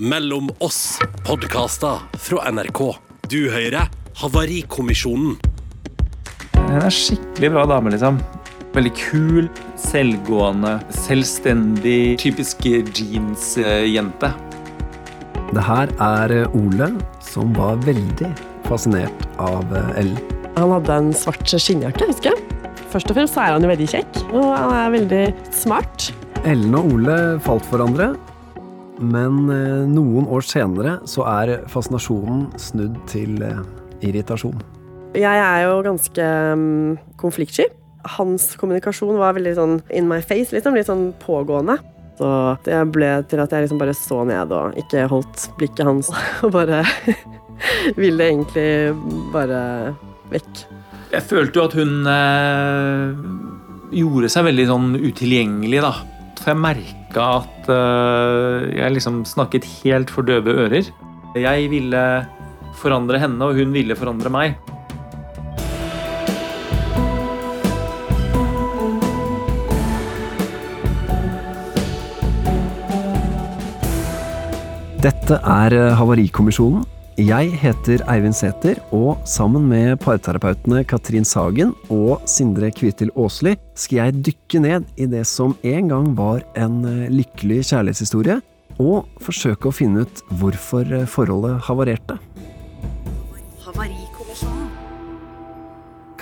Mellom oss podkaster fra NRK. Du hører Havarikommisjonen. Hun er skikkelig bra dame, liksom. Veldig kul, selvgående, selvstendig, typisk jeansjente. Det her er Ole, som var veldig fascinert av Ellen. Han hadde en svart skinnjakke, husker jeg. Først og fremst er han jo veldig kjekk, og han er veldig smart. Ellen og Ole falt for hverandre, men eh, noen år senere så er fascinasjonen snudd til eh, irritasjon. Jeg er jo ganske um, konfliktsky. Hans kommunikasjon var veldig sånn in my face, liksom. Litt sånn pågående. Så det ble til at jeg liksom bare så ned og ikke holdt blikket hans, og bare ville egentlig bare vekk. Jeg følte jo at hun eh, gjorde seg veldig sånn utilgjengelig, da. For jeg merka at eh, jeg liksom snakket helt for døve ører. Jeg ville forandre henne, og hun ville forandre meg. Dette er eh, Havarikommisjonen. Jeg heter Eivind Sæther, og sammen med parterapeutene Katrin Sagen og Sindre Kvitil Aasli skal jeg dykke ned i det som en gang var en eh, lykkelig kjærlighetshistorie, og forsøke å finne ut hvorfor eh, forholdet havarerte.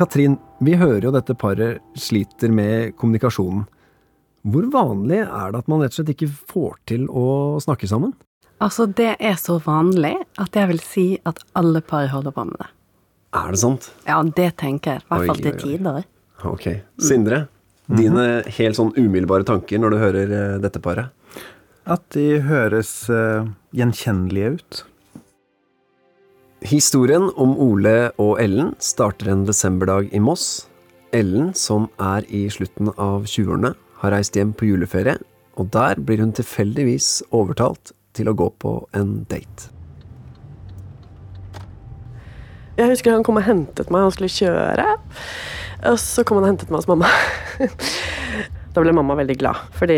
Katrin, vi hører jo dette paret sliter med kommunikasjonen. Hvor vanlig er det at man rett og slett ikke får til å snakke sammen? Altså, det er så vanlig at jeg vil si at alle par holder på med det. Er det sant? Ja, det tenker jeg. I hvert fall til tider. Ok. Sindre, dine helt sånn umiddelbare tanker når du hører eh, dette paret? At de høres uh, gjenkjennelige ut. Historien om Ole og Ellen starter en desemberdag i Moss. Ellen, som er i slutten av 20-årene, har reist hjem på juleferie, og der blir hun tilfeldigvis overtalt til å gå på en date. Jeg husker han kom og hentet meg, han skulle kjøre. Og så kom han og hentet meg hos mamma. Da ble mamma veldig glad, fordi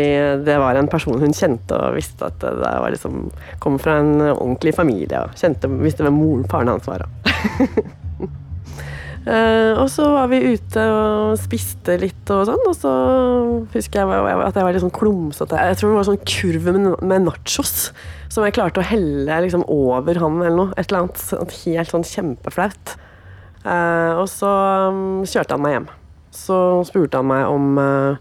det var en person hun kjente og visste at det var liksom, kom fra en ordentlig familie. og kjente, Visste hvem moren faren hans var. Eh, og så var vi ute og spiste litt og sånn, og så husker jeg at jeg var litt sånn klumsete. Jeg tror det var sånn kurv med, nachos som jeg klarte å helle liksom over han eller noe. Et eller annet helt sånn kjempeflaut. Eh, og så mm, kjørte han meg hjem. Så spurte han meg om eh,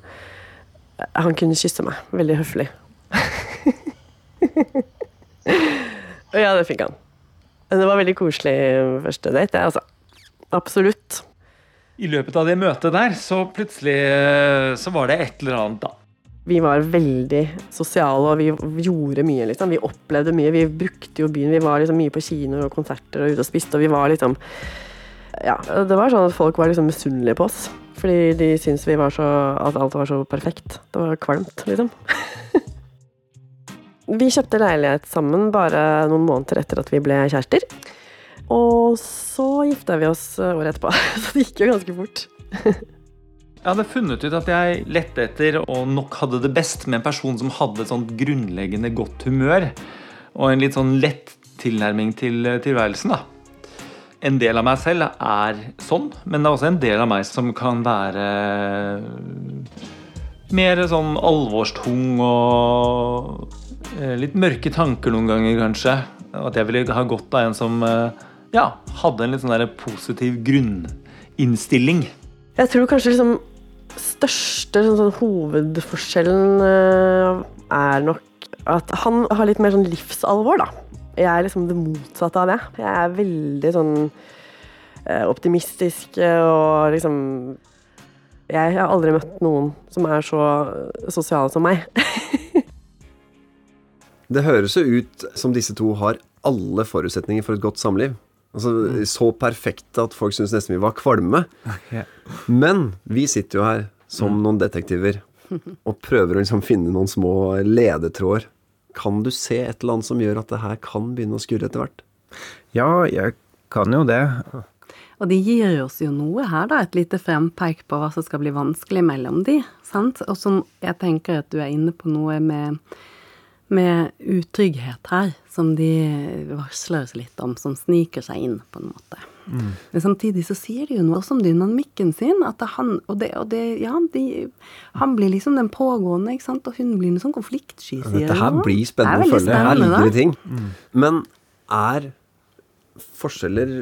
han kunne kysse meg. Veldig høflig. og ja, det fikk han. Det var veldig koselig første date, det, altså. Absolutt. I løpet av det møtet der, så plutselig eh, så var det et eller annet, da. Vi var veldig sosiale, og vi gjorde mye, liksom. Vi opplevde mye. Vi brukte jo byen. Vi var liksom mye på kino og konserter og ute og spiste, og vi var liksom Ja, det var sånn at folk var liksom misunnelige på oss. Fordi de syntes vi var så At alt var så perfekt. Det var kvalmt, liksom. vi kjøpte leilighet sammen bare noen måneder etter at vi ble kjærester. Og så gifta vi oss året etterpå. Så det gikk jo ganske fort. Jeg hadde funnet ut at jeg lette etter og nok hadde det best med en person som hadde et sånt grunnleggende godt humør og en litt sånn lett tilnærming til tilværelsen. da. En del av meg selv er sånn, men det er også en del av meg som kan være mer sånn alvorstung og eh, litt mørke tanker noen ganger, kanskje. At jeg ville ha godt av en som eh, ja, hadde en litt sånn der positiv grunninnstilling. Jeg tror kanskje liksom største sånn, sånn, hovedforskjellen eh, er nok at han har litt mer sånn livsalvor, da. Jeg er liksom det motsatte av det. Jeg er veldig sånn eh, optimistisk eh, og liksom Jeg har aldri møtt noen som er så sosiale som meg. Det høres jo ut som disse to har alle forutsetninger for et godt samliv. Altså, Så perfekte at folk syntes nesten vi var kvalme. Men vi sitter jo her som noen detektiver og prøver å liksom finne noen små ledetråder. Kan du se et eller annet som gjør at det her kan begynne å skurre etter hvert? Ja, jeg kan jo det. Og de gir oss jo noe her, da, et lite frempeik på hva som skal bli vanskelig mellom de, sant? Og som jeg tenker at du er inne på noe med med utrygghet her, som de varsler oss litt om, som sniker seg inn, på en måte. Mm. Men samtidig så sier de jo noe også om dynamikken sin, at han Og det, og det ja, de, han blir liksom den pågående, ikke sant, og hun blir en sånn konfliktsky, sier Dette her blir spennende å følge. Her ligger det ting. Mm. Men er forskjeller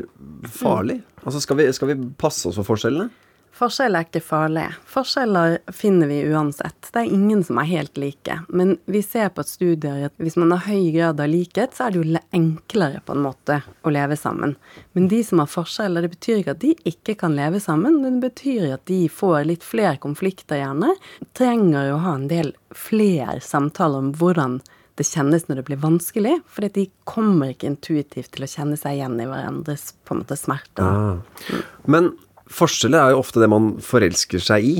farlig? Altså skal vi, skal vi passe oss for forskjellene? Forskjeller er ikke farlige. Forskjeller finner vi uansett. Det er ingen som er helt like. Men vi ser på studier at hvis man har høy grad av likhet, så er det jo enklere på en måte å leve sammen. Men de som har forskjeller, det betyr ikke at de ikke kan leve sammen, men det betyr at de får litt flere konflikter gjerne. Trenger å ha en del flere samtaler om hvordan det kjennes når det blir vanskelig, fordi de kommer ikke intuitivt til å kjenne seg igjen i hverandres på en måte smerte. Ah. Men forskjeller er jo ofte det man forelsker seg i.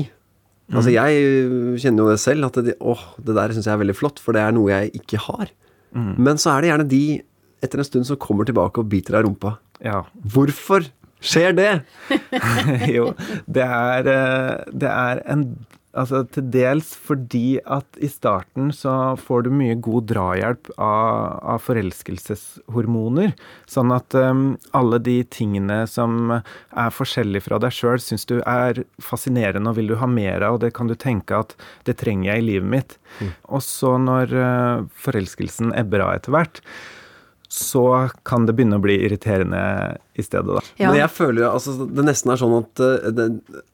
Altså Jeg kjenner jo det selv, at det, åh, det der syns jeg er veldig flott, for det er noe jeg ikke har. Men så er det gjerne de etter en stund som kommer tilbake og biter deg i rumpa. Ja. Hvorfor skjer det? jo, det er, eh, det er en Altså til dels fordi at i starten så får du mye god drahjelp av, av forelskelseshormoner. Sånn at um, alle de tingene som er forskjellige fra deg sjøl, syns du er fascinerende og vil du ha mer av, og det kan du tenke at det trenger jeg i livet mitt. Og så når uh, forelskelsen ebber av etter hvert, så kan det begynne å bli irriterende i stedet, da. Ja. Men jeg føler jo, altså, det nesten er sånn at uh, det,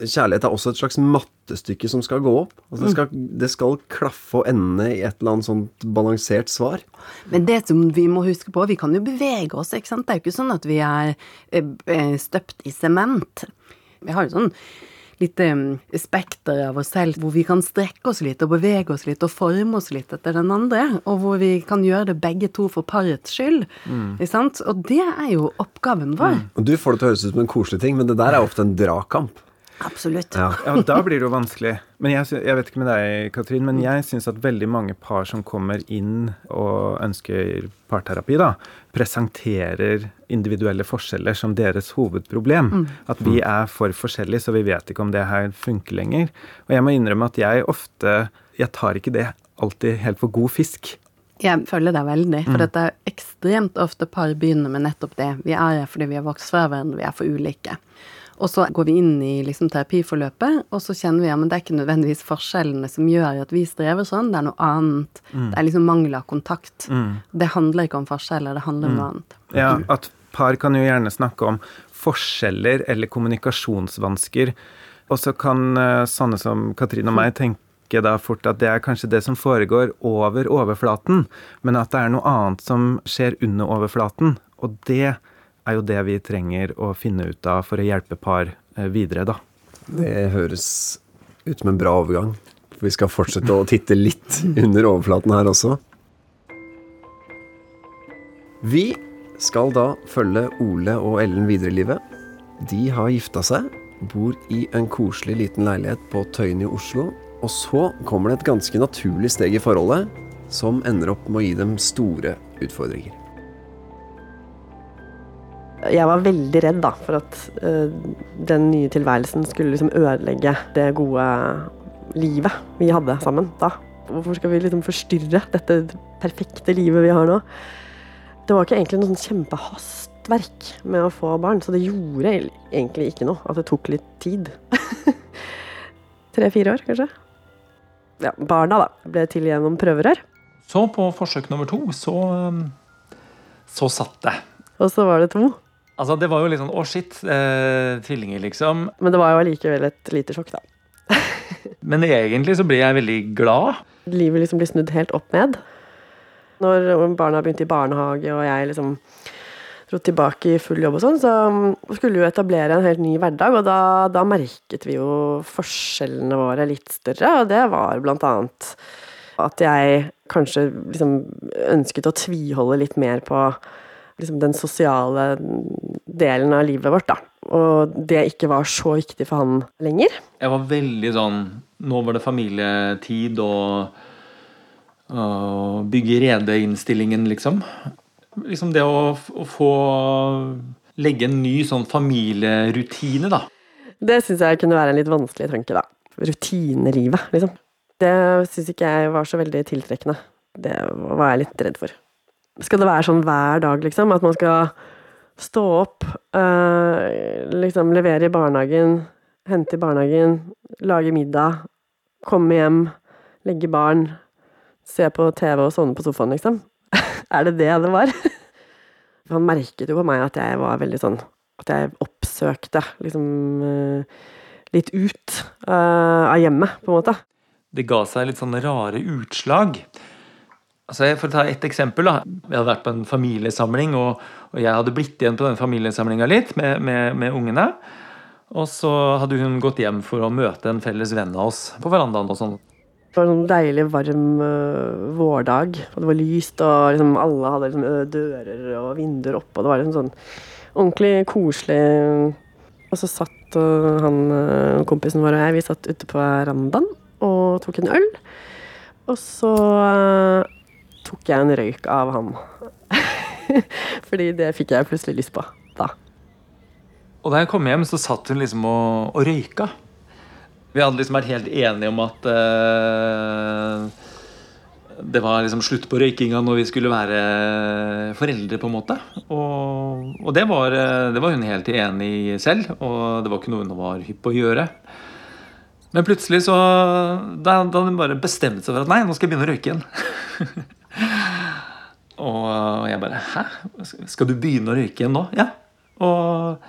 kjærlighet er også et slags mattestykke som skal gå opp. Altså, det, skal, det skal klaffe og ende i et eller annet sånt balansert svar. Men det som vi må huske på, vi kan jo bevege oss, ikke sant. Det er jo ikke sånn at vi er eh, støpt i sement. Vi har jo sånn lite mm, spekter av oss selv hvor vi kan strekke oss litt og bevege oss litt og forme oss litt etter den andre, og hvor vi kan gjøre det begge to for parets skyld. Ikke sant? Og det er jo oppgaven vår. Og du får det til å høres ut som en koselig ting, men det der er ofte en dragkamp. Absolutt. Ja. Ja, da blir det jo vanskelig. Men jeg, jeg vet ikke med deg, Katrin, men jeg syns at veldig mange par som kommer inn og ønsker parterapi, da, presenterer individuelle forskjeller som deres hovedproblem. At vi er for forskjellige, så vi vet ikke om det her funker lenger. Og jeg må innrømme at jeg ofte Jeg tar ikke det alltid helt for god fisk. Jeg føler deg veldig, for dette er ekstremt ofte par begynner med nettopp det. Vi er her fordi vi har vokst fra hverandre, vi er for ulike. Og så går vi inn i liksom terapiforløpet, og så kjenner vi ja, men det er ikke nødvendigvis forskjellene som gjør at vi strever sånn, det er noe annet. Det er liksom mangel av kontakt. Det handler ikke om forskjeller, det handler om noe annet. Ja, at par kan jo gjerne snakke om forskjeller eller kommunikasjonsvansker. Og så kan eh, sånne som Katrin og meg tenke da fort at det er kanskje det som foregår over overflaten, men at det er noe annet som skjer under overflaten. Og det er jo det vi trenger å finne ut av for å hjelpe par eh, videre, da. Det høres ut som en bra overgang. Vi skal fortsette å titte litt under overflaten her også. Vi skal da følge Ole og Ellen videre i livet. De har gifta seg, bor i en koselig liten leilighet på Tøyen i Oslo. Og så kommer det et ganske naturlig steg i forholdet som ender opp med å gi dem store utfordringer. Jeg var veldig redd da, for at uh, den nye tilværelsen skulle liksom ødelegge det gode livet vi hadde sammen da. Hvorfor skal vi liksom forstyrre dette perfekte livet vi har nå? Det var ikke egentlig noe sånn kjempehastverk med å få barn, så det gjorde egentlig ikke noe at det tok litt tid. Tre-fire år, kanskje. Ja, barna da, ble til gjennom prøverør. Så på forsøk nummer to, så, så satt det. Og så var det to. Altså, det var jo litt sånn å shit, eh, tvillinger, liksom. Men det var jo allikevel et lite sjokk, da. Men egentlig så blir jeg veldig glad. livet liksom blir snudd helt opp ned. Når barna begynte i barnehage og jeg liksom dro tilbake i full jobb og sånn, så skulle vi jo etablere en helt ny hverdag, og da, da merket vi jo forskjellene våre litt større, og det var blant annet at jeg kanskje liksom ønsket å tviholde litt mer på liksom den sosiale delen av livet vårt, da. Og det ikke var så viktig for han lenger. Jeg var veldig sånn Nå var det familietid og, og bygge rede-innstillingen, liksom. Liksom det å, å få legge en ny sånn familierutine, da. Det syns jeg kunne være en litt vanskelig tanke, da. Rutinelivet, liksom. Det syns ikke jeg var så veldig tiltrekkende. det var jeg litt redd for. Skal det være sånn hver dag, liksom? At man skal stå opp, øh, liksom levere i barnehagen, hente i barnehagen, lage middag, komme hjem, legge barn, se på TV og sovne på sofaen, liksom? er det det det var? Han merket jo på meg at jeg var veldig sånn At jeg oppsøkte liksom øh, litt ut øh, av hjemmet, på en måte. Det ga seg litt sånne rare utslag. Altså, for å ta ett eksempel. da. Vi hadde vært på en familiesamling, og, og jeg hadde blitt igjen på den familiesamlinga litt med, med, med, ungene. Og så hadde hun gått hjem for å møte en felles venn av oss på verandaen. og sånn. Det var en sånn deilig, varm uh, vårdag, og det var lyst, og liksom, alle hadde liksom, dører og vinduer oppe, og det var liksom sånn ordentlig koselig. Og så satt uh, han kompisen vår og jeg, vi satt ute på verandaen og tok en øl. Og så tok jeg en røyk av ham. Fordi det fikk jeg plutselig lyst på da. Og da jeg kom hjem, så satt hun liksom og, og røyka. Vi hadde liksom vært helt enige om at uh, det var liksom slutt på røykinga når vi skulle være foreldre, på en måte. Og, og det, var, det, var, hun helt enig i selv, og det var ikke noe hun var hypp på å gjøre. Men plutselig så Da hadde hun bare bestemt seg for at nei, nå skal jeg begynne å røyke igjen. og jeg bare Hæ? Skal du begynne å røyke igjen nå? Ja. Og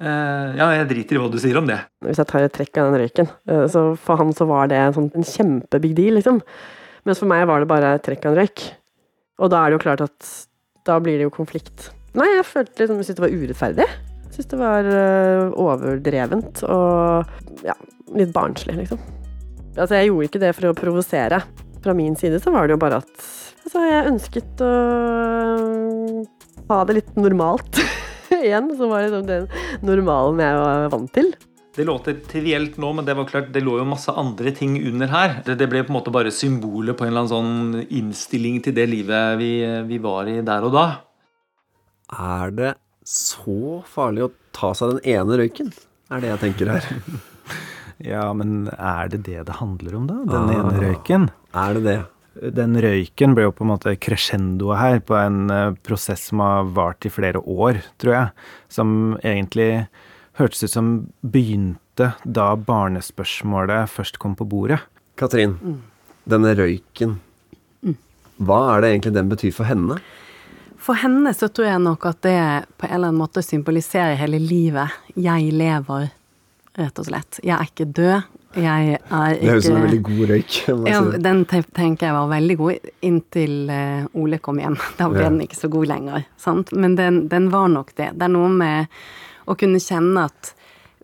eh, ja, jeg driter i hva du sier om det. Hvis jeg tar et trekk av den røyken, eh, så for han så var det en, sånn, en kjempebig deal, liksom. Mens for meg var det bare et trekk av en røyk. Og da er det jo klart at da blir det jo konflikt. Nei, jeg følte liksom, jeg syntes det var urettferdig. Jeg syntes det var uh, overdrevent og ja, litt barnslig, liksom. Altså, jeg gjorde ikke det for å provosere fra min side så var det jo bare at altså, jeg ønsket å ha det litt normalt igjen. Så var det liksom den normalen jeg var vant til. Det låter trivielt nå, men det var klart, det lå jo masse andre ting under her. Det, det ble på en måte bare symbolet på en eller annen sånn innstilling til det livet vi, vi var i der og da. Er det så farlig å ta seg den ene røyken? Er det jeg tenker her. Ja, men er det det det handler om, da? Den ah, ene røyken? Er det det? Den røyken ble jo på en måte crescendoet her på en uh, prosess som har vart i flere år, tror jeg. Som egentlig hørtes ut som begynte da barnespørsmålet først kom på bordet. Katrin, mm. denne røyken, hva er det egentlig den betyr for henne? For henne så tror jeg nok at det på en eller annen måte symboliserer hele livet. Jeg lever rett og slett. Jeg er ikke død. Jeg er ikke Det høres ut som en veldig god røyk. Ja, den tenker jeg var veldig god inntil uh, Ole kom hjem. Da ble ja. den ikke så god lenger. Sant? Men den, den, var nok det. Det er noe med å kunne kjenne at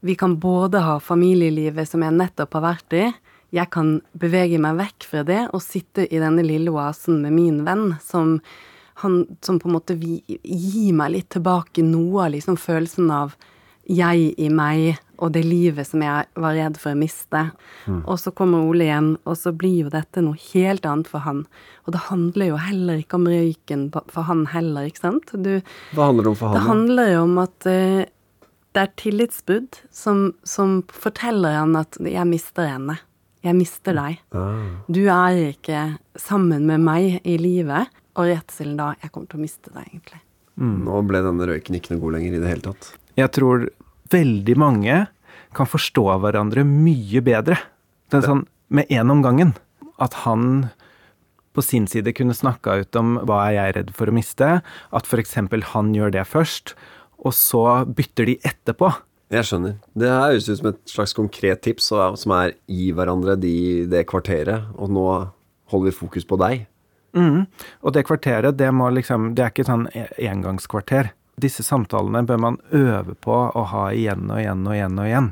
vi kan både ha familielivet som jeg nettopp har vært i, jeg kan bevege meg vekk fra det og sitte i denne lille oasen med min venn som, han, som på en måte gir meg litt tilbake noe av liksom følelsen av jeg i meg og det livet som jeg var redd for å miste. Mm. Og så kommer Ole hjem, og så blir jo dette noe helt annet for han. Og det handler jo heller ikke om røyken for han heller, ikke sant? Du, Hva handler det om for han? Det handler jo om at uh, det er tillitsbrudd som, som, forteller han at 'jeg mister henne'. Jeg mister deg. Ah. Du er ikke sammen med meg i livet. Og redselen da 'jeg kommer til å miste deg', egentlig. Mm. Nå ble denne røyken ikke noe god lenger i det hele tatt. Jeg tror veldig mange kan forstå hverandre mye bedre. Det er sånn med én om gangen. At han på sin side kunne snakka ut om hva er jeg redd for å miste, at f.eks. han gjør det først, og så bytter de etterpå. Jeg skjønner. Det høres ut som et slags konkret tips som er gi hverandre de, det kvarteret, og nå holder vi fokus på deg. Mm. Og det kvarteret, det, liksom, det er ikke sånn e-, engangskvarter. Disse samtalene bør man øve på å ha igjen og igjen og igjen og igjen.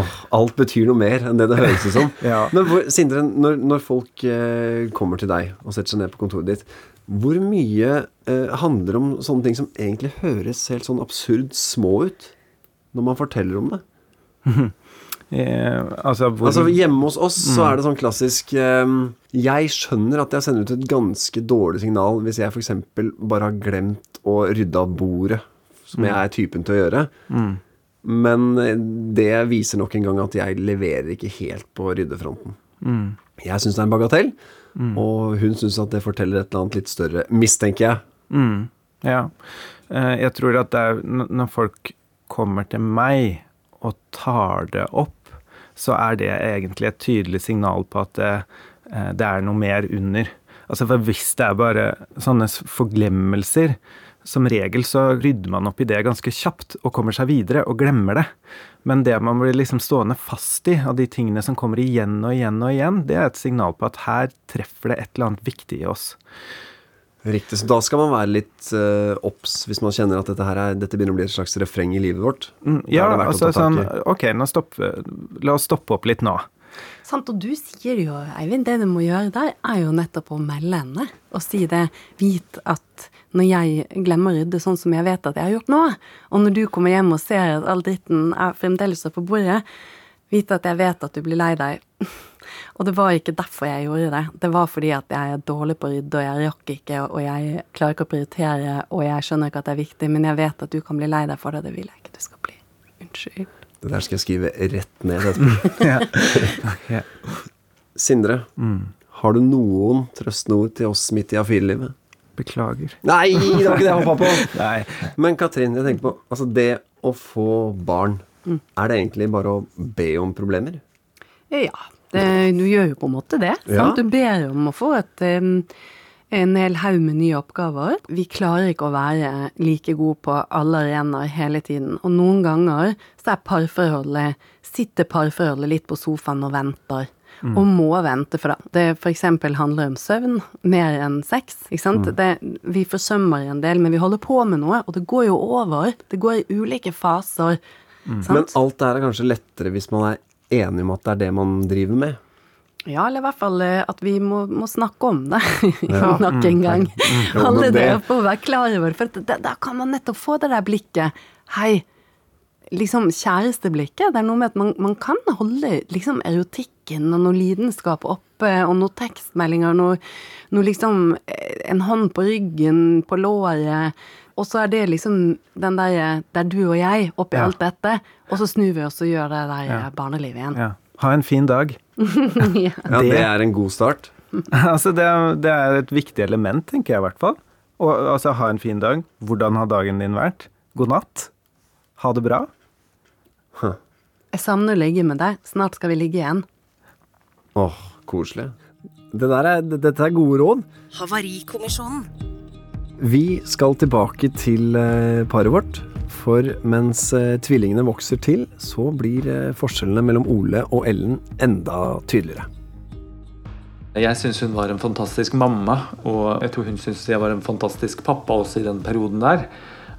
Oh, alt betyr noe mer enn det det høres ut som. ja. Men hvor, Sindre, når, når folk eh, kommer til deg og setter seg ned på kontoret ditt, hvor mye eh, handler om sånne ting som egentlig høres helt sånn absurd små ut, når man forteller om det? Eh, altså, hvor... altså, Hjemme hos oss mm. så er det sånn klassisk eh, Jeg skjønner at jeg sender ut et ganske dårlig signal hvis jeg f.eks. bare har glemt å rydde av bordet, som mm. jeg er typen til å gjøre. Mm. Men eh, det viser nok en gang at jeg leverer ikke helt på ryddefronten. Mm. Jeg syns det er en bagatell. Og hun syns at det forteller et eller annet litt større, mistenker jeg. Mm, ja. Eh, Jeg tror at det er når folk kommer til meg og tar det opp, så er det egentlig et tydelig signal på at det, eh, det er noe mer under. Altså for hvis det er bare sånne forglemmelser, som regel så rydder man opp i det ganske kjapt og kommer seg videre og glemmer det. Men det man blir liksom stående fast i, av de tingene som kommer igjen og igjen og igjen, det er et signal på at her treffer det et eller annet viktig i oss. Riktig, så Da skal man være litt obs hvis man kjenner at dette, her er, dette begynner å bli et slags refreng i livet vårt. Mm, ja, altså sånn. Ok, nå stopp, la oss stoppe opp litt nå. Sant, og du sier jo, Eivind, det du må gjøre der, er jo nettopp å melde henne. Og si det. Vit at når jeg glemmer å rydde sånn som jeg vet at jeg har gjort nå, og når du kommer hjem og ser at all dritten er fremdeles på bordet, vite at jeg vet at du blir lei deg. Og det var ikke derfor jeg gjorde det. Det var fordi at jeg er dårlig på å rydde, og jeg rakk ikke, og jeg klarer ikke å prioritere, og jeg skjønner ikke at det er viktig, men jeg vet at du kan bli lei deg for det, det vil jeg ikke du skal bli. Unnskyld. Det der skal jeg skrive rett ned etterpå. Ja. Sindre, har du noen trøstende ord til oss midt i A4-livet? Beklager. Nei, det var ikke det jeg hoppa på! Nei. Men Katrin, jeg tenker på altså det å få barn. Er det egentlig bare å be om problemer? Ja, det, du gjør jo på en måte det. Ja. Du ber om å få et, en hel haug med nye oppgaver. Vi klarer ikke å være like gode på alle arenaer hele tiden. Og noen ganger så er parforholdet, sitter parforholdet litt på sofaen og venter. Og må vente, for det. det f.eks. handler om søvn mer enn sex. Ikke sant? Det, vi forsømmer en del, men vi holder på med noe, og det går jo over. Det går i ulike faser. Men Sant? alt det her er kanskje lettere hvis man er enig om at det er det man driver med. Ja, eller i hvert fall eh, at vi må, må snakke om det nok en gang. Jo, Alle det det- på å være klar over For da kan man nettopp få det der blikket. Hei, liksom kjæresteblikket. Det er noe med at man, man kan holde liksom erotikken og noe lidenskap oppe, og noen tekstmeldinger, noe, noe liksom En hånd på ryggen, på låret. Og så er det liksom den der Det er du og jeg oppi Ja. alt dette, og så snur vi oss og gjør det der Ja. barnelivet igjen. Ja. Ha en fin dag. Ja. Ja, det Det- er en god start. altså, det, er- det er et viktig element, tenker jeg i hvert fall. Og altså, ha en fin dag. Hvordan har dagen din vært? God natt. Ha det bra. Jeg savner å ligge med deg. Snart skal vi ligge igjen. Åh, koselig. Det der er, dette er gode råd. Havarikommisjonen. Vi skal tilbake til eh, paret vårt. For mens eh, tvillingene vokser til, så blir eh, forskjellene mellom Ole og Ellen enda tydeligere. Jeg syns hun var en fantastisk mamma, og jeg tror hun syntes jeg var en fantastisk pappa også i den perioden der.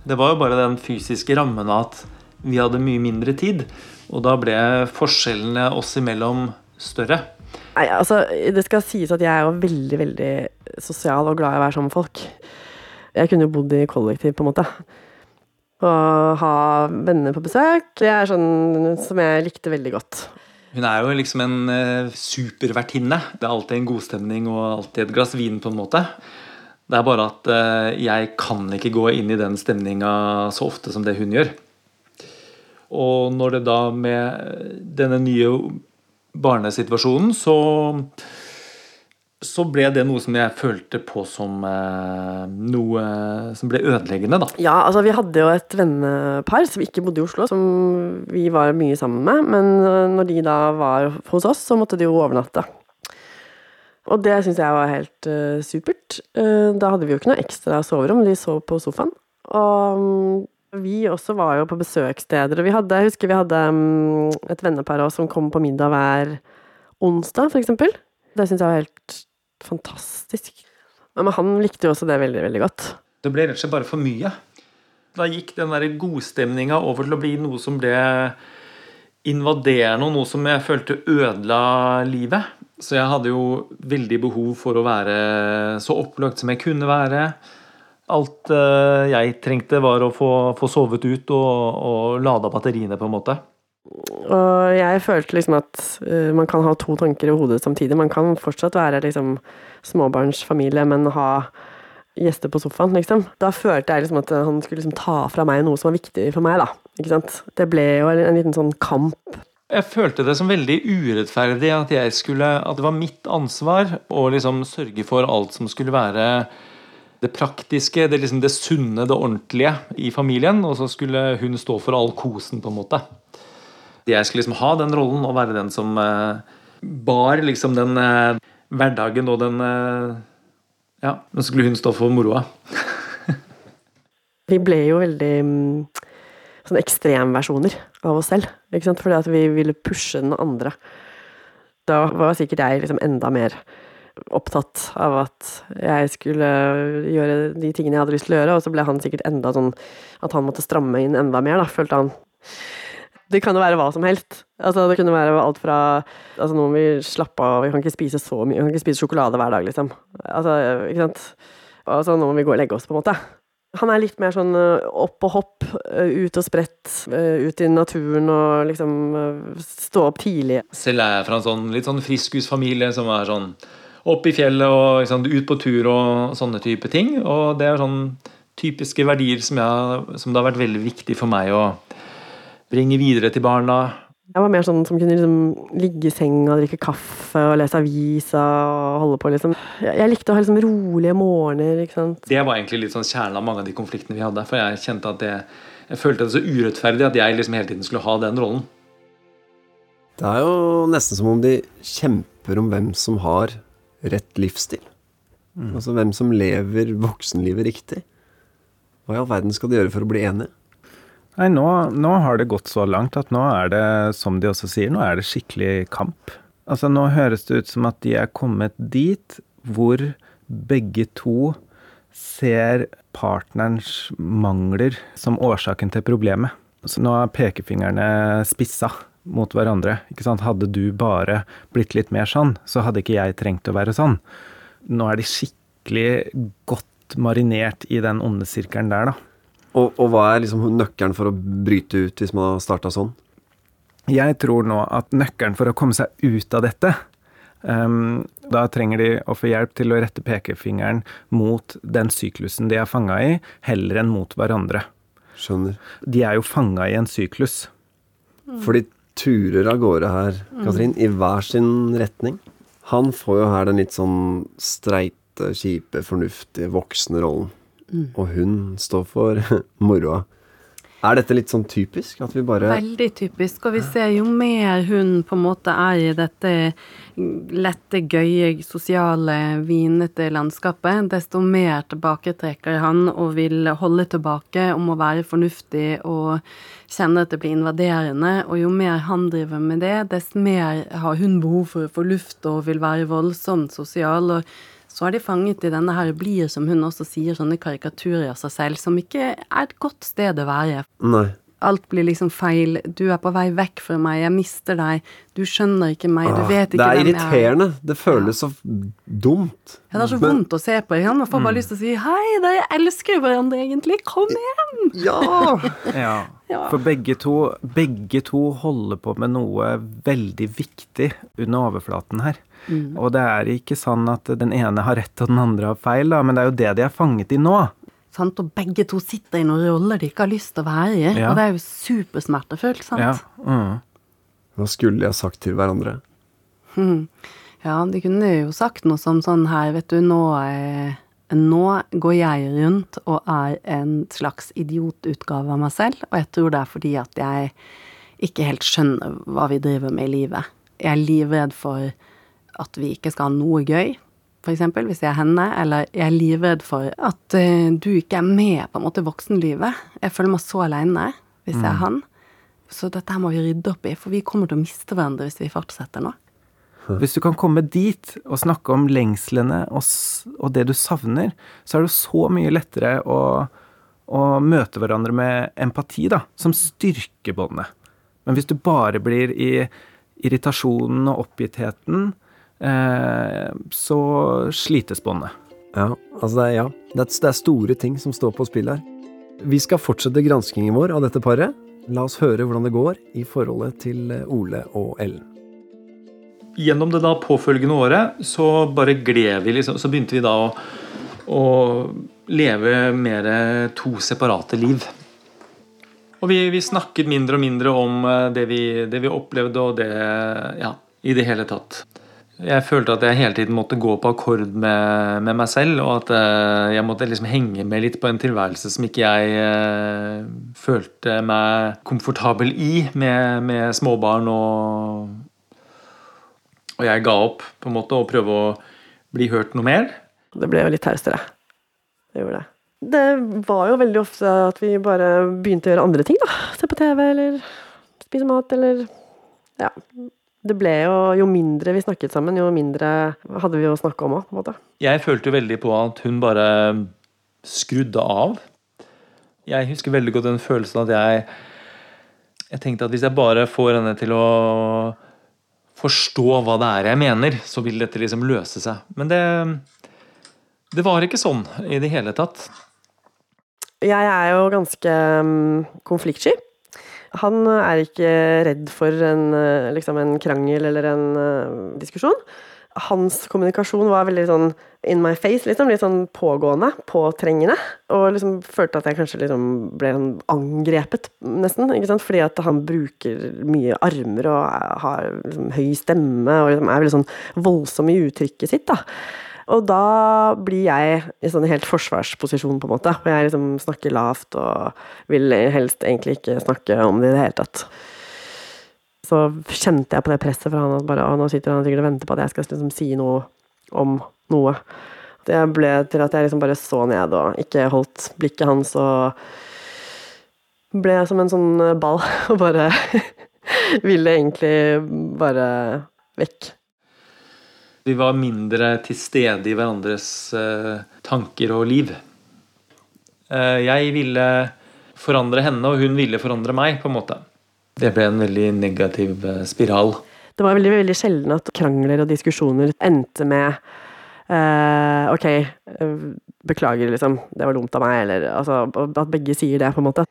Det var jo bare den fysiske rammen av at vi hadde mye mindre tid, og da ble forskjellene oss imellom større. Nei, altså, det skal sies at jeg er jo veldig, veldig sosial og glad i å være sammen med folk. Jeg kunne jo bodd i kollektiv, på en måte. Og ha venner på besøk. Det er sånn som jeg likte veldig godt. Hun er jo liksom en eh, supervertinne. Det er alltid en godstemning og alltid et glass vin, på en måte. Det er bare at eh, jeg kan ikke gå inn i den stemninga så ofte som det hun gjør. Og når det da med denne nye barnesituasjonen, så så ble det noe som jeg følte på som eh, noe som ble ødeleggende, da. Ja, altså vi hadde jo et vennepar som ikke bodde i Oslo, som vi var mye sammen med. Men øh, når de da var hos oss, så måtte de jo overnatte. Og det syns jeg var helt uh, supert. Uh, da hadde vi jo ikke noe ekstra soverom, de sov på sofaen. Og mm, vi også var jo på besøkssteder, og hadde, jeg husker vi hadde mm, et vennepar også som kom på middag hver onsdag, for eksempel. Det syns jeg var helt fantastisk. Men han likte jo også det veldig, veldig godt. Det ble rett og slett bare for mye. Da gikk den der godstemninga over til å bli noe som ble invaderende, og noe som jeg følte ødela livet. Så jeg hadde jo veldig behov for å være så opplagt som jeg kunne være. Alt uh, jeg trengte, var å få, få sovet ut og, og lada batteriene, på en måte. Og jeg følte liksom at uh, man kan ha to tanker i hodet samtidig. Man kan fortsatt være liksom småbarnsfamilie, men ha gjester på sofaen, liksom. Da følte jeg liksom at han skulle liksom ta fra meg noe som var viktig for meg, da. Ikke sant. Det ble jo en, en liten sånn kamp. Jeg følte det som veldig urettferdig at, jeg skulle, at det var mitt ansvar å liksom sørge for alt som skulle være det praktiske, det, liksom det sunne, det ordentlige i familien. Og så skulle hun stå for all kosen, på en måte. Jeg skulle liksom ha den rollen og være den som eh, bar liksom den eh, hverdagen og den eh, Ja, men så skulle hun stå for moroa. vi ble jo veldig mm, sånn ekstremversjoner av oss selv. Ikke sant? Fordi at vi ville pushe den andre. Da var sikkert jeg liksom enda mer opptatt av at jeg skulle gjøre de tingene jeg hadde lyst til å gjøre, og så ble han sikkert enda sånn at han måtte stramme inn enda mer, da, følte han. Det kan jo være hva som helst. Altså, det kunne være alt fra altså, Nå må vi slappe av, vi kan ikke spise så mye, vi kan ikke spise sjokolade hver dag, liksom. Altså, ikke sant. Altså, nå må vi gå og legge oss, på en måte. Han er litt mer sånn eh, opp og hopp, eh, ut og spredt, eh, ut i naturen og liksom stå opp tidlig. Selv er jeg fra en sånn litt sånn friskusfamilie som er sånn opp i fjellet og liksom, ut på tur og sånne type ting. Og det er sånn typiske verdier som, jeg, som det har vært veldig viktig for meg å bringe videre til barna. Jeg var mer sånn som kunne liksom ligge i senga drikke kaffe og lese avisa og holde på, liksom. Jeg likte å ha liksom rolige morgener, ikke sant. Det var egentlig litt sånn kjernen av mange av de konfliktene vi hadde. For jeg kjente at det Jeg følte det så urettferdig at jeg liksom hele tiden skulle ha den rollen. Det er jo nesten som om de kjemper om hvem som har rett livsstil. Mm. Altså hvem som lever voksenlivet riktig. Hva i all verden skal de gjøre for å bli enige? Nei, nå, nå, har det gått så langt at nå er det, som de også sier, nå er det skikkelig kamp. Altså Nå høres det ut som at de er kommet dit hvor begge to ser partnerens mangler som årsaken til problemet. Så nå er pekefingrene spissa mot hverandre. Ikke sant? Hadde du bare blitt litt mer sånn, så hadde ikke jeg trengt å være sånn. Nå er de skikkelig godt marinert i den onde sirkelen der, da. Og, og, hva er liksom nøkkelen for å bryte ut hvis man har starta sånn? Jeg tror nå at nøkkelen for å komme seg ut av dette um, Da trenger de å få hjelp til å rette pekefingeren mot den syklusen de er fanga i, heller enn mot hverandre. Skjønner. De er jo fanga i en syklus. Mm. Turer av gårde her, Katrin, mm. i hver sin retning. Han får jo her den litt sånn streite, kjipe, fornuftige, voksne rollen. Mm. Og hun står for moroa. Er dette litt sånn typisk? At vi bare Veldig typisk. Og vi ser jo mer hun på en måte er i dette lette, gøye, sosiale, vinete landskapet, desto mer tilbaketrekker han og vil holde tilbake om å være fornuftig og kjenne at det blir invaderende. Og jo mer han driver med det, desto mer har hun behov for å få luft og vil være voldsomt sosial. og så er de fanget i denne her blir, som hun også sier, sånne karikaturer av seg selv, som ikke er et godt sted å være. Nei. Alt blir liksom feil. Du er på vei vekk fra meg, jeg mister deg. Du skjønner ikke meg, du ah, vet ikke hvem jeg er. Det er irriterende. Det føles så dumt. Ja, det er så Men, vondt å se på. Man får bare mm. lyst til å si 'hei, dere elsker hverandre egentlig, kom hjem'. Ja. ja. ja. For begge to, begge to holder på med noe veldig viktig under overflaten her. Mm. Og det er ikke sånn at den ene har rett og den andre har feil, da, men det er jo det de er fanget i nå. Sant? Og begge to sitter i noen roller de ikke har lyst til å være i. Ja. Og det er jo supersmertefullt, sant? Ja. Mm. Hva skulle de ha sagt til hverandre? Hmm. Ja, de kunne jo sagt noe som sånn her, vet du, nå, nå går jeg rundt og er en slags idiotutgave av meg selv, og jeg tror det er fordi at jeg ikke helt skjønner hva vi driver med i livet. Jeg er livredd for at vi ikke skal ha noe gøy f.eks., hvis jeg er henne, eller jeg er livredd for at uh, du ikke er med på en måte voksenlivet. Jeg føler meg så aleine hvis mm. jeg er mm. han. Så dette her må vi rydde opp i, for vi kommer til å miste hverandre hvis vi fortsetter nå. Hvis du kan komme dit og snakke om lengslene og, og det du savner, så er det så mye lettere å, å møte hverandre med empati, da, som styrker båndet. Men hvis du bare blir i irritasjonen og oppgittheten, så slites båndet. Ja, altså det er, ja. Det er, det er store ting som står på spill her. Vi skal fortsette granskingen vår av dette paret. La oss høre hvordan det går i forholdet til Ole og Ellen. Gjennom det da påfølgende året så bare gled vi liksom, Så begynte vi da å, å leve mer to separate liv. Og vi, vi, snakket mindre og mindre om eh, det vi, det vi opplevde, og det Ja, i det hele tatt. Jeg følte at jeg hele tiden måtte gå på akkord med, med meg selv, og at uh, jeg måtte liksom henge med litt på en tilværelse som ikke jeg uh, følte meg komfortabel i, med, med småbarn og Og jeg ga opp på en måte å prøve å bli hørt noe mer. Det ble jo litt taustere. Det gjorde det. Det var jo veldig ofte at vi bare begynte å gjøre andre ting, da. Se på TV eller spise mat eller Ja. Det ble jo Jo mindre vi snakket sammen, jo mindre hadde vi å snakke om òg. Jeg følte veldig på at hun bare skrudde av. Jeg husker veldig godt den følelsen at jeg Jeg tenkte at hvis jeg bare får henne til å forstå hva det er jeg mener, så vil dette liksom løse seg. Men det det var ikke sånn i det hele tatt. Jeg er jo ganske um, konfliktsky. Han er ikke redd for en, eh, liksom en krangel eller en uh, diskusjon. Hans kommunikasjon var veldig sånn in my face, liksom. Litt sånn pågående, påtrengende. Og liksom følte at jeg kanskje liksom ble sånn angrepet, nesten. Fordi at han bruker mye armer og har liksom høy stemme og liksom er veldig sånn voldsom i uttrykket sitt. da. Og da blir jeg i sånn helt forsvarsposisjon, på en måte. Og jeg liksom snakker lavt og vil helst egentlig ikke snakke om det i det hele tatt. Så kjente jeg på det presset fra han at bare, nå sitter han sikkert og venter på at jeg skal liksom si noe om noe. Det ble til at jeg liksom bare så ned og ikke holdt blikket hans og ble som en sånn ball og bare ville egentlig bare vekk. Vi var mindre til stede i hverandres uh, tanker og liv. Uh, jeg ville forandre henne, og hun ville forandre meg, på en måte. Det ble en veldig negativ uh, spiral. Det var veldig, veldig sjelden at krangler og diskusjoner endte med Ok, beklager, liksom. Det var dumt av meg. Eller altså, at begge sier det, på en måte.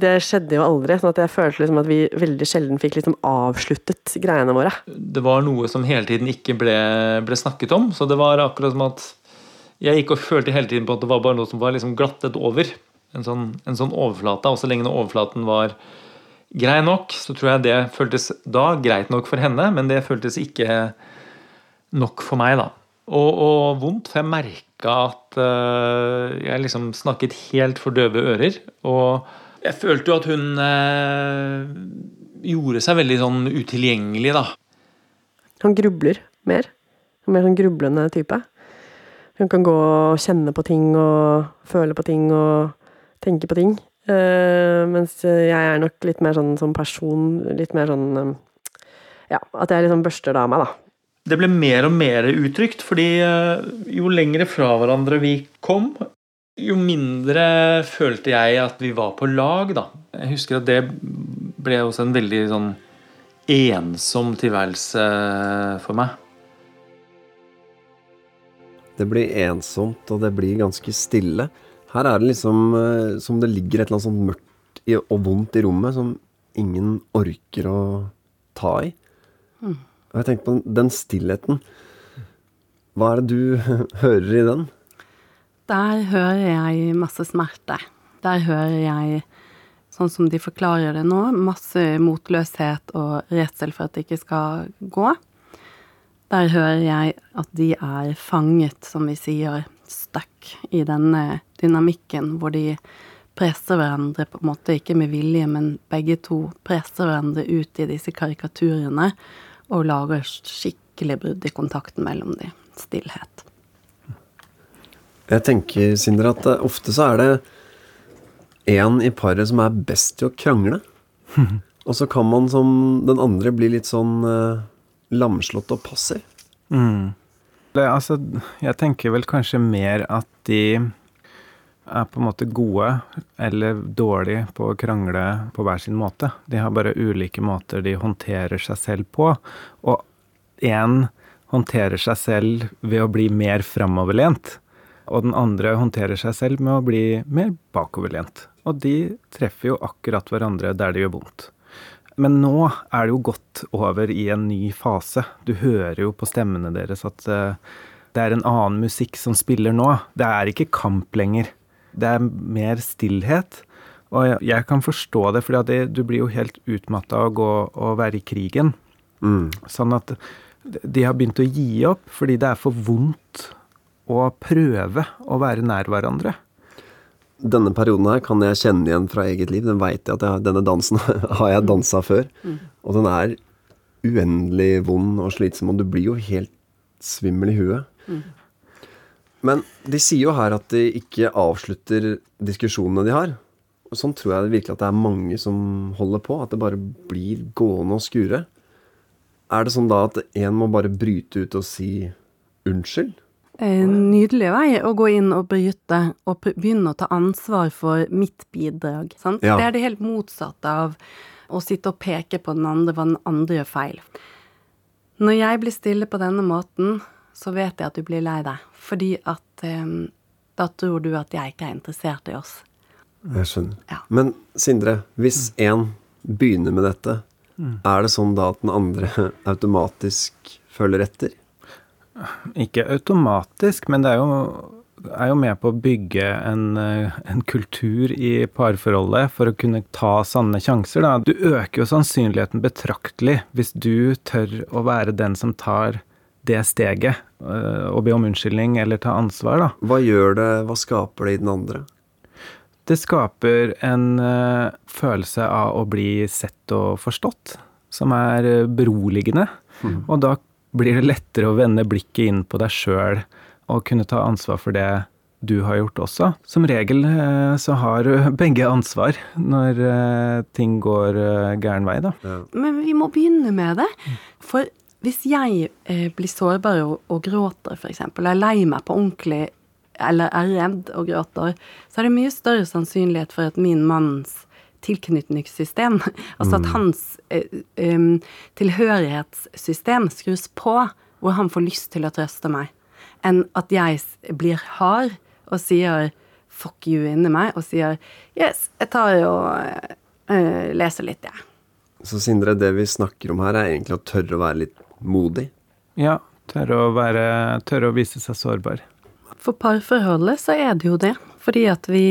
Det skjedde jo aldri, sånn at jeg følte liksom at vi veldig sjelden fikk liksom avsluttet greiene våre. Det var noe som hele tiden ikke ble, ble snakket om, så det var akkurat som at jeg gikk og følte hele tiden på at det var bare noe som var liksom glattet over. En sånn, en sånn overflate. Og så lenge overflaten var grei nok, så tror jeg det føltes da greit nok for henne, men det føltes ikke nok for meg, da. Og, og vondt, for jeg merka at uh, jeg liksom snakket helt for døve ører. og jeg følte jo at hun eh, gjorde seg veldig sånn utilgjengelig, da. Han grubler mer. En mer sånn grublende type. Hun kan gå og kjenne på ting og føle på ting og tenke på ting. Uh, mens jeg er nok litt mer sånn som person Litt mer sånn um, Ja, at jeg liksom børster det av meg, da. Det ble mer og mer uttrykt, fordi uh, jo lengre fra hverandre vi kom, jo mindre følte jeg at vi var på lag, da. Jeg husker at det ble også en veldig sånn ensom tilværelse for meg. Det blir ensomt, og det blir ganske stille. Her er det liksom eh, som det ligger et eller annet sånt mørkt og vondt i rommet som ingen orker å ta i. Mm. Og jeg tenker på den stillheten. Hva er det du hører i den? Der hører jeg masse smerte. Der hører jeg, sånn som de forklarer det nå, masse motløshet og redsel for at det ikke skal gå. Der hører jeg at de er fanget, som vi sier, stuck i denne dynamikken hvor de presser hverandre, på en måte ikke med vilje, men begge to presser hverandre ut i disse karikaturene og lager skikkelig brudd i kontakten mellom dem. Stillhet. Jeg tenker, Sindre, at eh, ofte så er det en i paret som er best til å krangle. og så kan man som den andre bli litt sånn eh, lamslått og passiv. Mm. Det, altså, jeg tenker vel kanskje mer at de er på en måte gode eller dårlige på å krangle på hver sin måte. De har bare ulike måter de håndterer seg selv på. Og én håndterer seg selv ved å bli mer framoverlent og den andre håndterer seg selv med å bli mer bakoverlent. Og de treffer jo akkurat hverandre der det gjør vondt. Men nå er det jo gått over i en ny fase. Du hører jo på stemmene deres at uh, det er en annen musikk som spiller nå. Det er ikke kamp lenger. Det er mer stillhet. Og jeg kan forstå det, for du blir jo helt utmatta av å gå og være i krigen. Mm. Sånn at de har begynt å gi opp fordi det er for vondt å prøve å være nær hverandre. Denne perioden her kan jeg kjenne igjen fra eget liv. Den vet jeg at jeg, denne dansen har jeg dansa før. Og den er uendelig vond og slitsom, og du blir jo helt svimmel i huet. Men de sier jo her at de ikke avslutter diskusjonene de har. Og sånn tror jeg virkelig at det er mange som holder på. At det bare blir gående og skure. Er det sånn da at én må bare bryte ut og si unnskyld? En nydelig vei å gå inn og bryte og begynne å ta ansvar for mitt bidrag. Sant? Ja. Det er det helt motsatte av å sitte og peke på den andre hva den andre gjør feil. Når jeg blir stille på denne måten, så vet jeg at du blir lei deg. Fordi at eh, da tror du at jeg ikke er interessert i oss. Jeg skjønner. Ja. Men Sindre, hvis én begynner med dette, er det sånn da at den andre automatisk følger etter? Ikke automatisk, men det er jo, er jo med på å bygge en, eh, en kultur i parforholdet for å kunne ta sanne sjanser. Da. Du øker jo sannsynligheten betraktelig hvis du tør å være den som tar det steget øh, og be om unnskyldning eller ta ansvar. Da. Hva gjør det, hva skaper det i den andre? Det skaper en øh, følelse av å bli sett og forstått, som er beroligende. beroligende. Og da blir det lettere å vende blikket inn på deg sjøl og kunne ta ansvar for det du har gjort også. Som regel øh, så har begge ansvar når øh, ting går øh, gæren vei, da. Men vi må begynne med det. For hvis jeg eh, blir sårbar og, og gråter, f.eks., og er lei meg på ordentlig, eller er redd og gråter, så er det mye større sannsynlighet for at min manns tilknytningssystem, altså at hans um, tilhørighetssystem skrus på, hvor han får lyst til å trøste meg, enn at jeg blir hard og sier fuck you inni meg, og sier yes, jeg tar og uh, leser litt, jeg. Så Sindre, det vi snakker om her, er egentlig å tørre å være litt modig. Ja, tørre å, være, tørre å vise seg sårbar. For parforholdet så er det jo det. Fordi at vi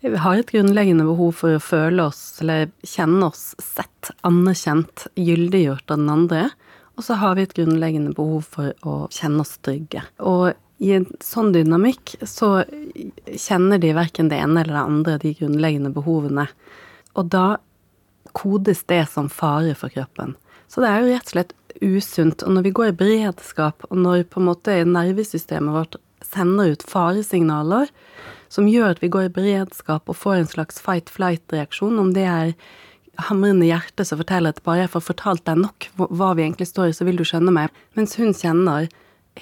vi har et grunnleggende behov for å føle oss, eller kjenne oss sett, anerkjent, gyldiggjort av den andre. Og så har vi et grunnleggende behov for å kjenne oss trygge. Og i en sånn dynamikk så kjenner de verken det ene eller det andre, de grunnleggende behovene. Og da kodes det som fare for kroppen. Så det er jo rett og slett usunt. Og når vi går i beredskap, og når på en måte nervesystemet vårt sender ut faresignaler som gjør at vi går i beredskap og får en slags fight-flight-reaksjon, om det er hamrende hjerte som forteller at bare jeg får fortalt deg nok hva- vi egentlig står i, så vil du skjønne meg. Mens hun kjenner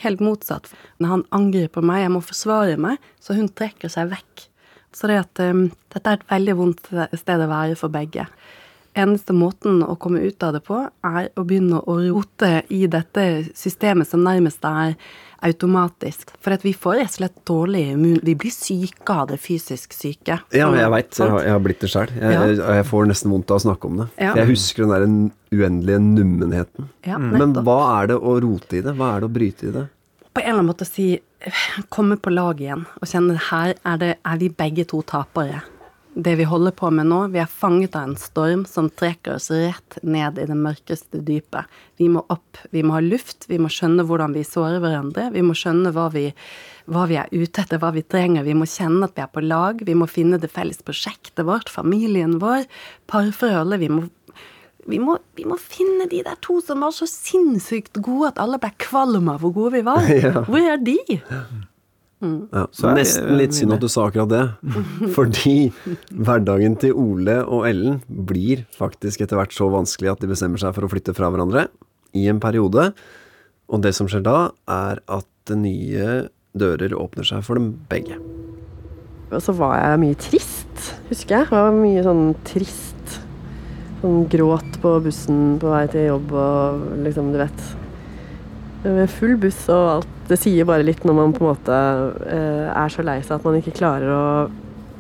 helt motsatt. Når han angriper meg, jeg må forsvare meg, så hun trekker seg vekk. Så det at um, dette er et veldig vondt sted å være for begge. Eneste måten å komme ut av det på, er å begynne å rote i dette systemet som nærmest er automatisk. For at vi får rett og slett dårlig immun... Vi blir syke av det fysisk syke. Ja, jeg veit. Jeg, har- jeg har blitt det sjøl. Jeg, Ja. jeg, jeg får nesten vondt av å snakke om det. Ja. Jeg husker den der uendelige nummenheten. Ja, Men hva er det å rote i det? Hva er det å bryte i det? På en eller annen måte å si komme på lag igjen og kjenne her er, det, er vi begge to tapere. Det vi holder på med nå, vi er fanget av en storm som trekker oss rett ned i det mørkeste dypet. Vi må opp, vi må ha luft, vi må skjønne hvordan vi sårer hverandre, vi må skjønne hva vi, hva vi er ute etter, hva vi trenger, vi må kjenne at vi er på lag, vi må finne det felles prosjektet vårt, familien vår, parforholdet, vi må vi må, vi må finne de der to som var så sinnssykt gode at alle ble kvalm av hvor gode vi var. Hvor er de? Ja, Så Nesten litt synd at du sa akkurat det. Fordi hverdagen til Ole og Ellen blir faktisk etter hvert så vanskelig at de bestemmer seg for å flytte fra hverandre i en periode. Og det som skjer da, er at nye dører åpner seg for dem begge. Og så var jeg mye trist, husker jeg. Jeg var mye sånn trist. Sånn gråt på bussen på vei til jobb og liksom, du vet. Med full buss og alt. Det sier bare litt når man på en måte eh, er så lei seg at man ikke klarer å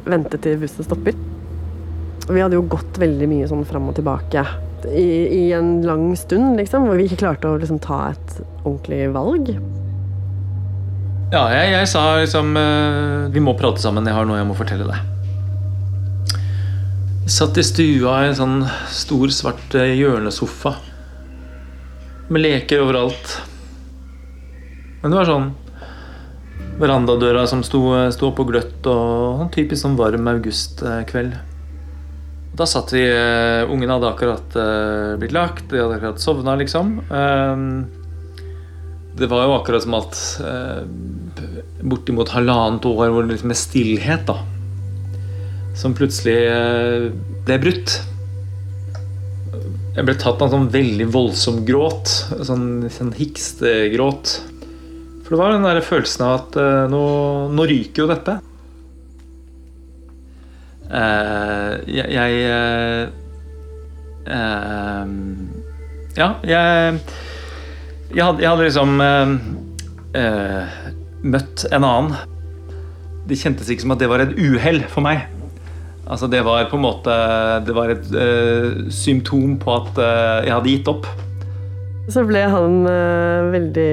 vente til bussen stopper. Vi hadde jo gått veldig mye sånn fram og tilbake i, i en lang stund, liksom, hvor vi ikke klarte å liksom, ta et ordentlig valg. Ja, jeg, jeg sa liksom eh, Vi må prate sammen, jeg har noe jeg må fortelle deg. Satt i stua i en sånn stor, svart eh, hjørnesofa. Med leker overalt. Men det var sånn verandadøra som sto, sto og gløtt, og sånn typisk sånn varm augustkveld. Da satt vi uh, Ungene hadde akkurat uh, blitt lagt, de hadde akkurat sovna, liksom. Uh, det var jo akkurat som at uh, bortimot halvannet år hvor det liksom er stillhet, da. Som plutselig ble brutt. Jeg ble tatt av en sånn veldig voldsom gråt. Sånn, sånn hikstegråt. For det var den der følelsen av at nå, nå ryker jo dette. Uh, jeg, jeg uh, Ja, jeg Jeg hadde, jeg hadde liksom uh, møtt en annen. Det kjentes ikke som at det var et uhell for meg. Altså Det var på en måte Det var et symptom på at jeg hadde gitt opp. Så ble han veldig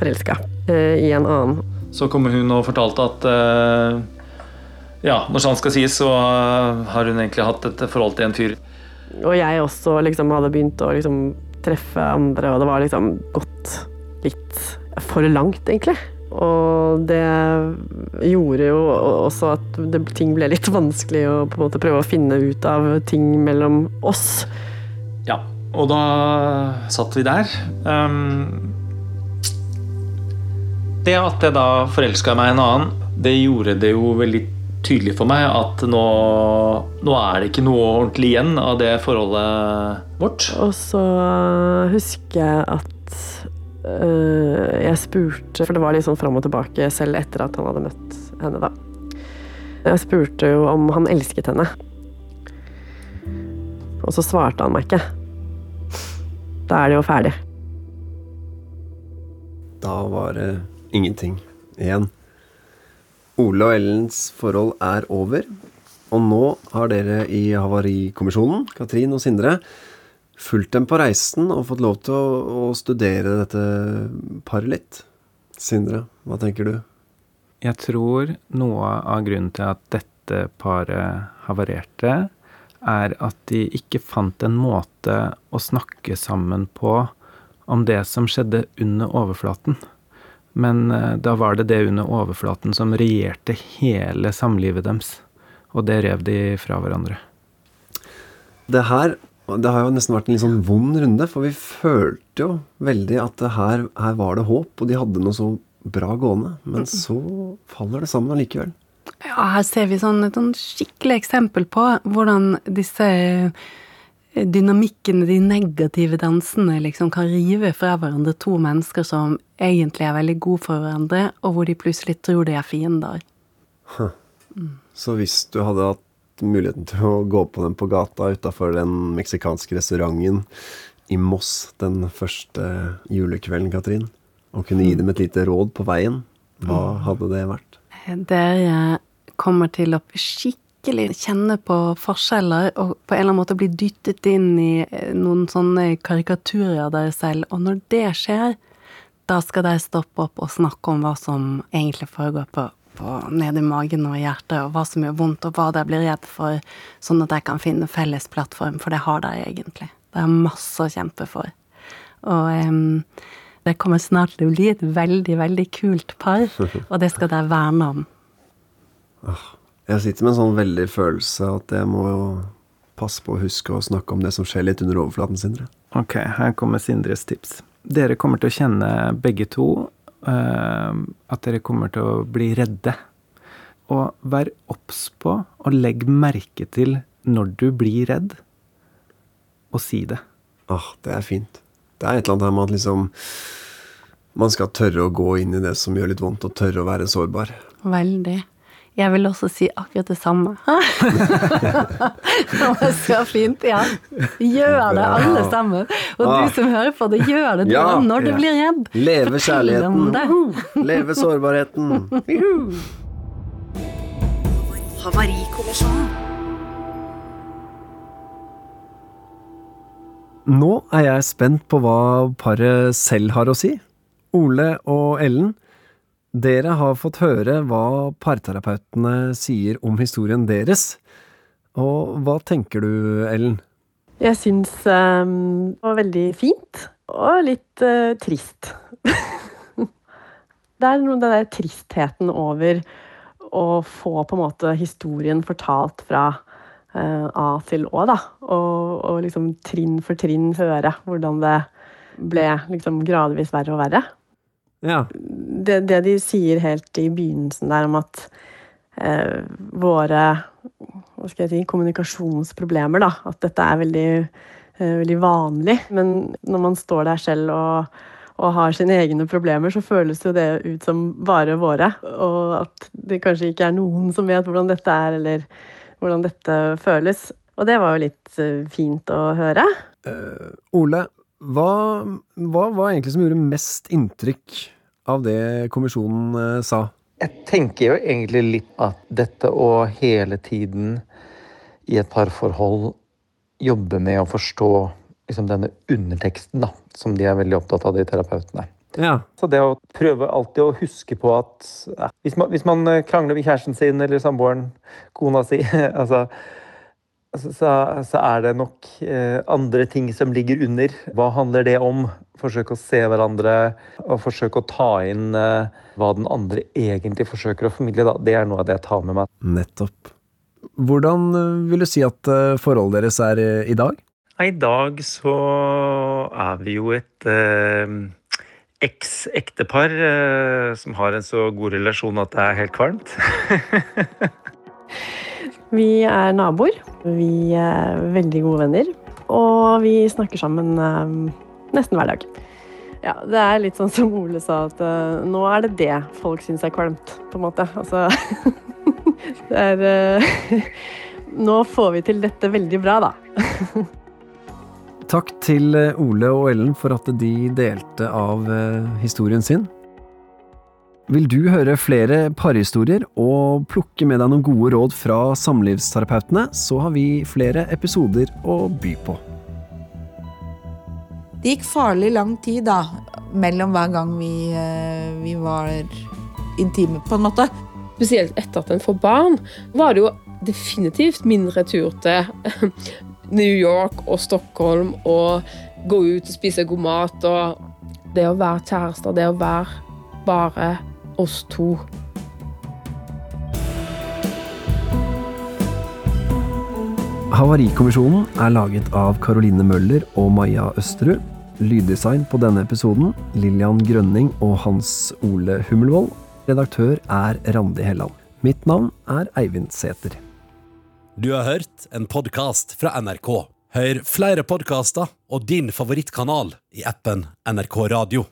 forelska i en annen. Så kommer hun og fortalte at ja, når sant skal sies, så har hun egentlig hatt et forhold til en fyr. Og jeg også liksom hadde begynt å liksom treffe andre, og det var liksom gått litt for langt, egentlig. Og det gjorde jo også at det, ting ble litt vanskelig å på en måte prøve å finne ut av ting mellom oss. Ja, og da satt vi der. Um, det at jeg da forelska meg en annen, det gjorde det jo veldig tydelig for meg at nå, nå, er det ikke noe ordentlig igjen av det forholdet vårt. Og så husker jeg at øh, jeg spurte For det var litt sånn fram og tilbake selv etter at han hadde møtt henne, da. Jeg spurte jo om han elsket henne. Og så svarte han meg ikke. Da er det jo ferdig. Da var det ingenting igjen. Ole og Ellens forhold er over. Og nå har dere i Havarikommisjonen, Katrin og Sindre, fulgt dem på reisen og fått lov til å, å studere dette paret litt. Sindre, hva tenker du? Jeg tror noe av grunnen til at dette paret havarerte, er at de ikke fant en måte å snakke sammen på om det som skjedde under overflaten. Men eh, da var det det under overflaten som regjerte hele samlivet deres. Og det rev de fra hverandre. Det her det har jo nesten vært en litt sånn vond runde, for vi følte jo veldig at her, her, var det håp, og de hadde noe så bra gående. Men så faller det sammen allikevel. Ja, her ser vi sånn, et sånn skikkelig eksempel på hvordan disse dynamikkene, de negative dansene, liksom kan rive fra hverandre to mennesker som egentlig er veldig gode for hverandre, og hvor de plutselig tror de er fiender. Huh. Mm. Så hvis du hadde hatt muligheten til å gå på dem på gata utafor den meksikanske restauranten i Moss den første julekvelden, Katrin, og kunne gi dem et lite råd på veien, hva mm. hadde det vært? Dere kommer til å skikkelig kjenne på forskjeller og på en eller annen måte bli dyttet inn i eh, noen sånne karikaturer av dere selv. Og når det skjer, da skal dere stoppe opp og snakke om hva som egentlig foregår på, på nede i magen og hjertet, og hva som gjør vondt, og hva dere blir redd for, sånn at dere kan finne felles plattform, for det har dere egentlig. Det er masse å kjempe for. Og um, det kommer snart til å bli et veldig, veldig kult par, og det skal dere verne om. Jeg sitter med en sånn veldig følelse at jeg må jo passe på å huske å snakke om det som skjer litt under overflaten, Sindre. Ok, her kommer Sindres tips. Dere kommer til å kjenne begge to uh, at dere kommer til å bli redde. Og vær obs på og legg merke til når du blir redd, og si det. Åh, oh, det er fint. Det er et eller annet her med at liksom man skal tørre å gå inn i det som gjør litt vondt, og tørre å være sårbar. Veldig. Jeg vil også si akkurat det samme. det var så fint. Ja. Gjør det, alle sammen. Og du ah. som hører på det, gjør det du ja. når du blir redd. Leve kjærligheten. Leve sårbarheten. Havarikommisjonen. Nå er jeg spent på hva paret selv har å si. Ole og Ellen. Dere har fått høre hva parterapeutene sier om historien deres. Og hva tenker du, Ellen? Jeg syns um, det var veldig fint, og litt uh, trist. det er noe den der tristheten over å få på en måte historien fortalt fra uh, A til Å, da. Og, og, liksom trinn for trinn høre hvordan det ble liksom gradvis verre og verre. Ja. Det, det de sier helt i begynnelsen der om at eh, våre hva skal jeg si, kommunikasjonsproblemer. Da. At dette er veldig, eh, veldig, vanlig. Men når man står der selv og, og, har sine egne problemer, så føles jo det ut som bare våre. Og at det kanskje ikke er noen som vet hvordan dette er, eller hvordan dette føles. Og det var jo litt eh, fint å høre. Uh, Ole, hva, hva var egentlig som gjorde mest inntrykk av det kommisjonen uh, sa? Jeg tenker jo egentlig litt at dette å hele tiden i et parforhold jobbe med å forstå liksom, denne underteksten, da, som de er veldig opptatt av, de terapeutene. Ja. Så det å prøve alltid å huske på at ja, hvis, man, hvis, man, krangler med kjæresten sin eller samboeren, kona si altså, så, så, er det nok eh, andre ting som ligger under. Hva handler det om? Forsøke å se hverandre og forsøke å ta inn eh, hva den andre egentlig forsøker å formidle. Da. Det er noe av det jeg tar med meg. Nettopp. Hvordan eh, vil du si at forholdet deres er i dag? I dag så er vi jo et eh, eks-ektepar eh, som har en så god relasjon at det er helt kvalmt. vi er naboer. Vi er veldig gode venner. Og vi snakker sammen eh, nesten hver dag. Ja, det er litt sånn som Ole sa, at uh, nå er det det folk syns er kvalmt, på en måte. Altså Det er uh, Nå får vi til dette veldig bra, da. Takk til Ole og Ellen for at de delte av historien sin. Vil du høre flere parhistorier og plukke med deg noen gode råd fra samlivsterapeutene, så har vi flere episoder å by på. Det gikk farlig lang tid da, mellom hver gang vi, vi var intime, på en måte spesielt etter at en får barn, var det jo definitivt mindre tur til New York og Stockholm og gå ut og spise god mat og Det å være kjærester, det å være bare oss to. Havarikommisjonen er laget av Caroline Møller og Maja Østerud. Lyddesign på denne episoden Lillian Grønning og Hans Ole Hummelvold. Redaktør er Randi Helland. Mitt navn er Eivind Sæther. Du har hørt en podkast fra NRK. Hør flere podkaster og din favorittkanal i appen NRK Radio.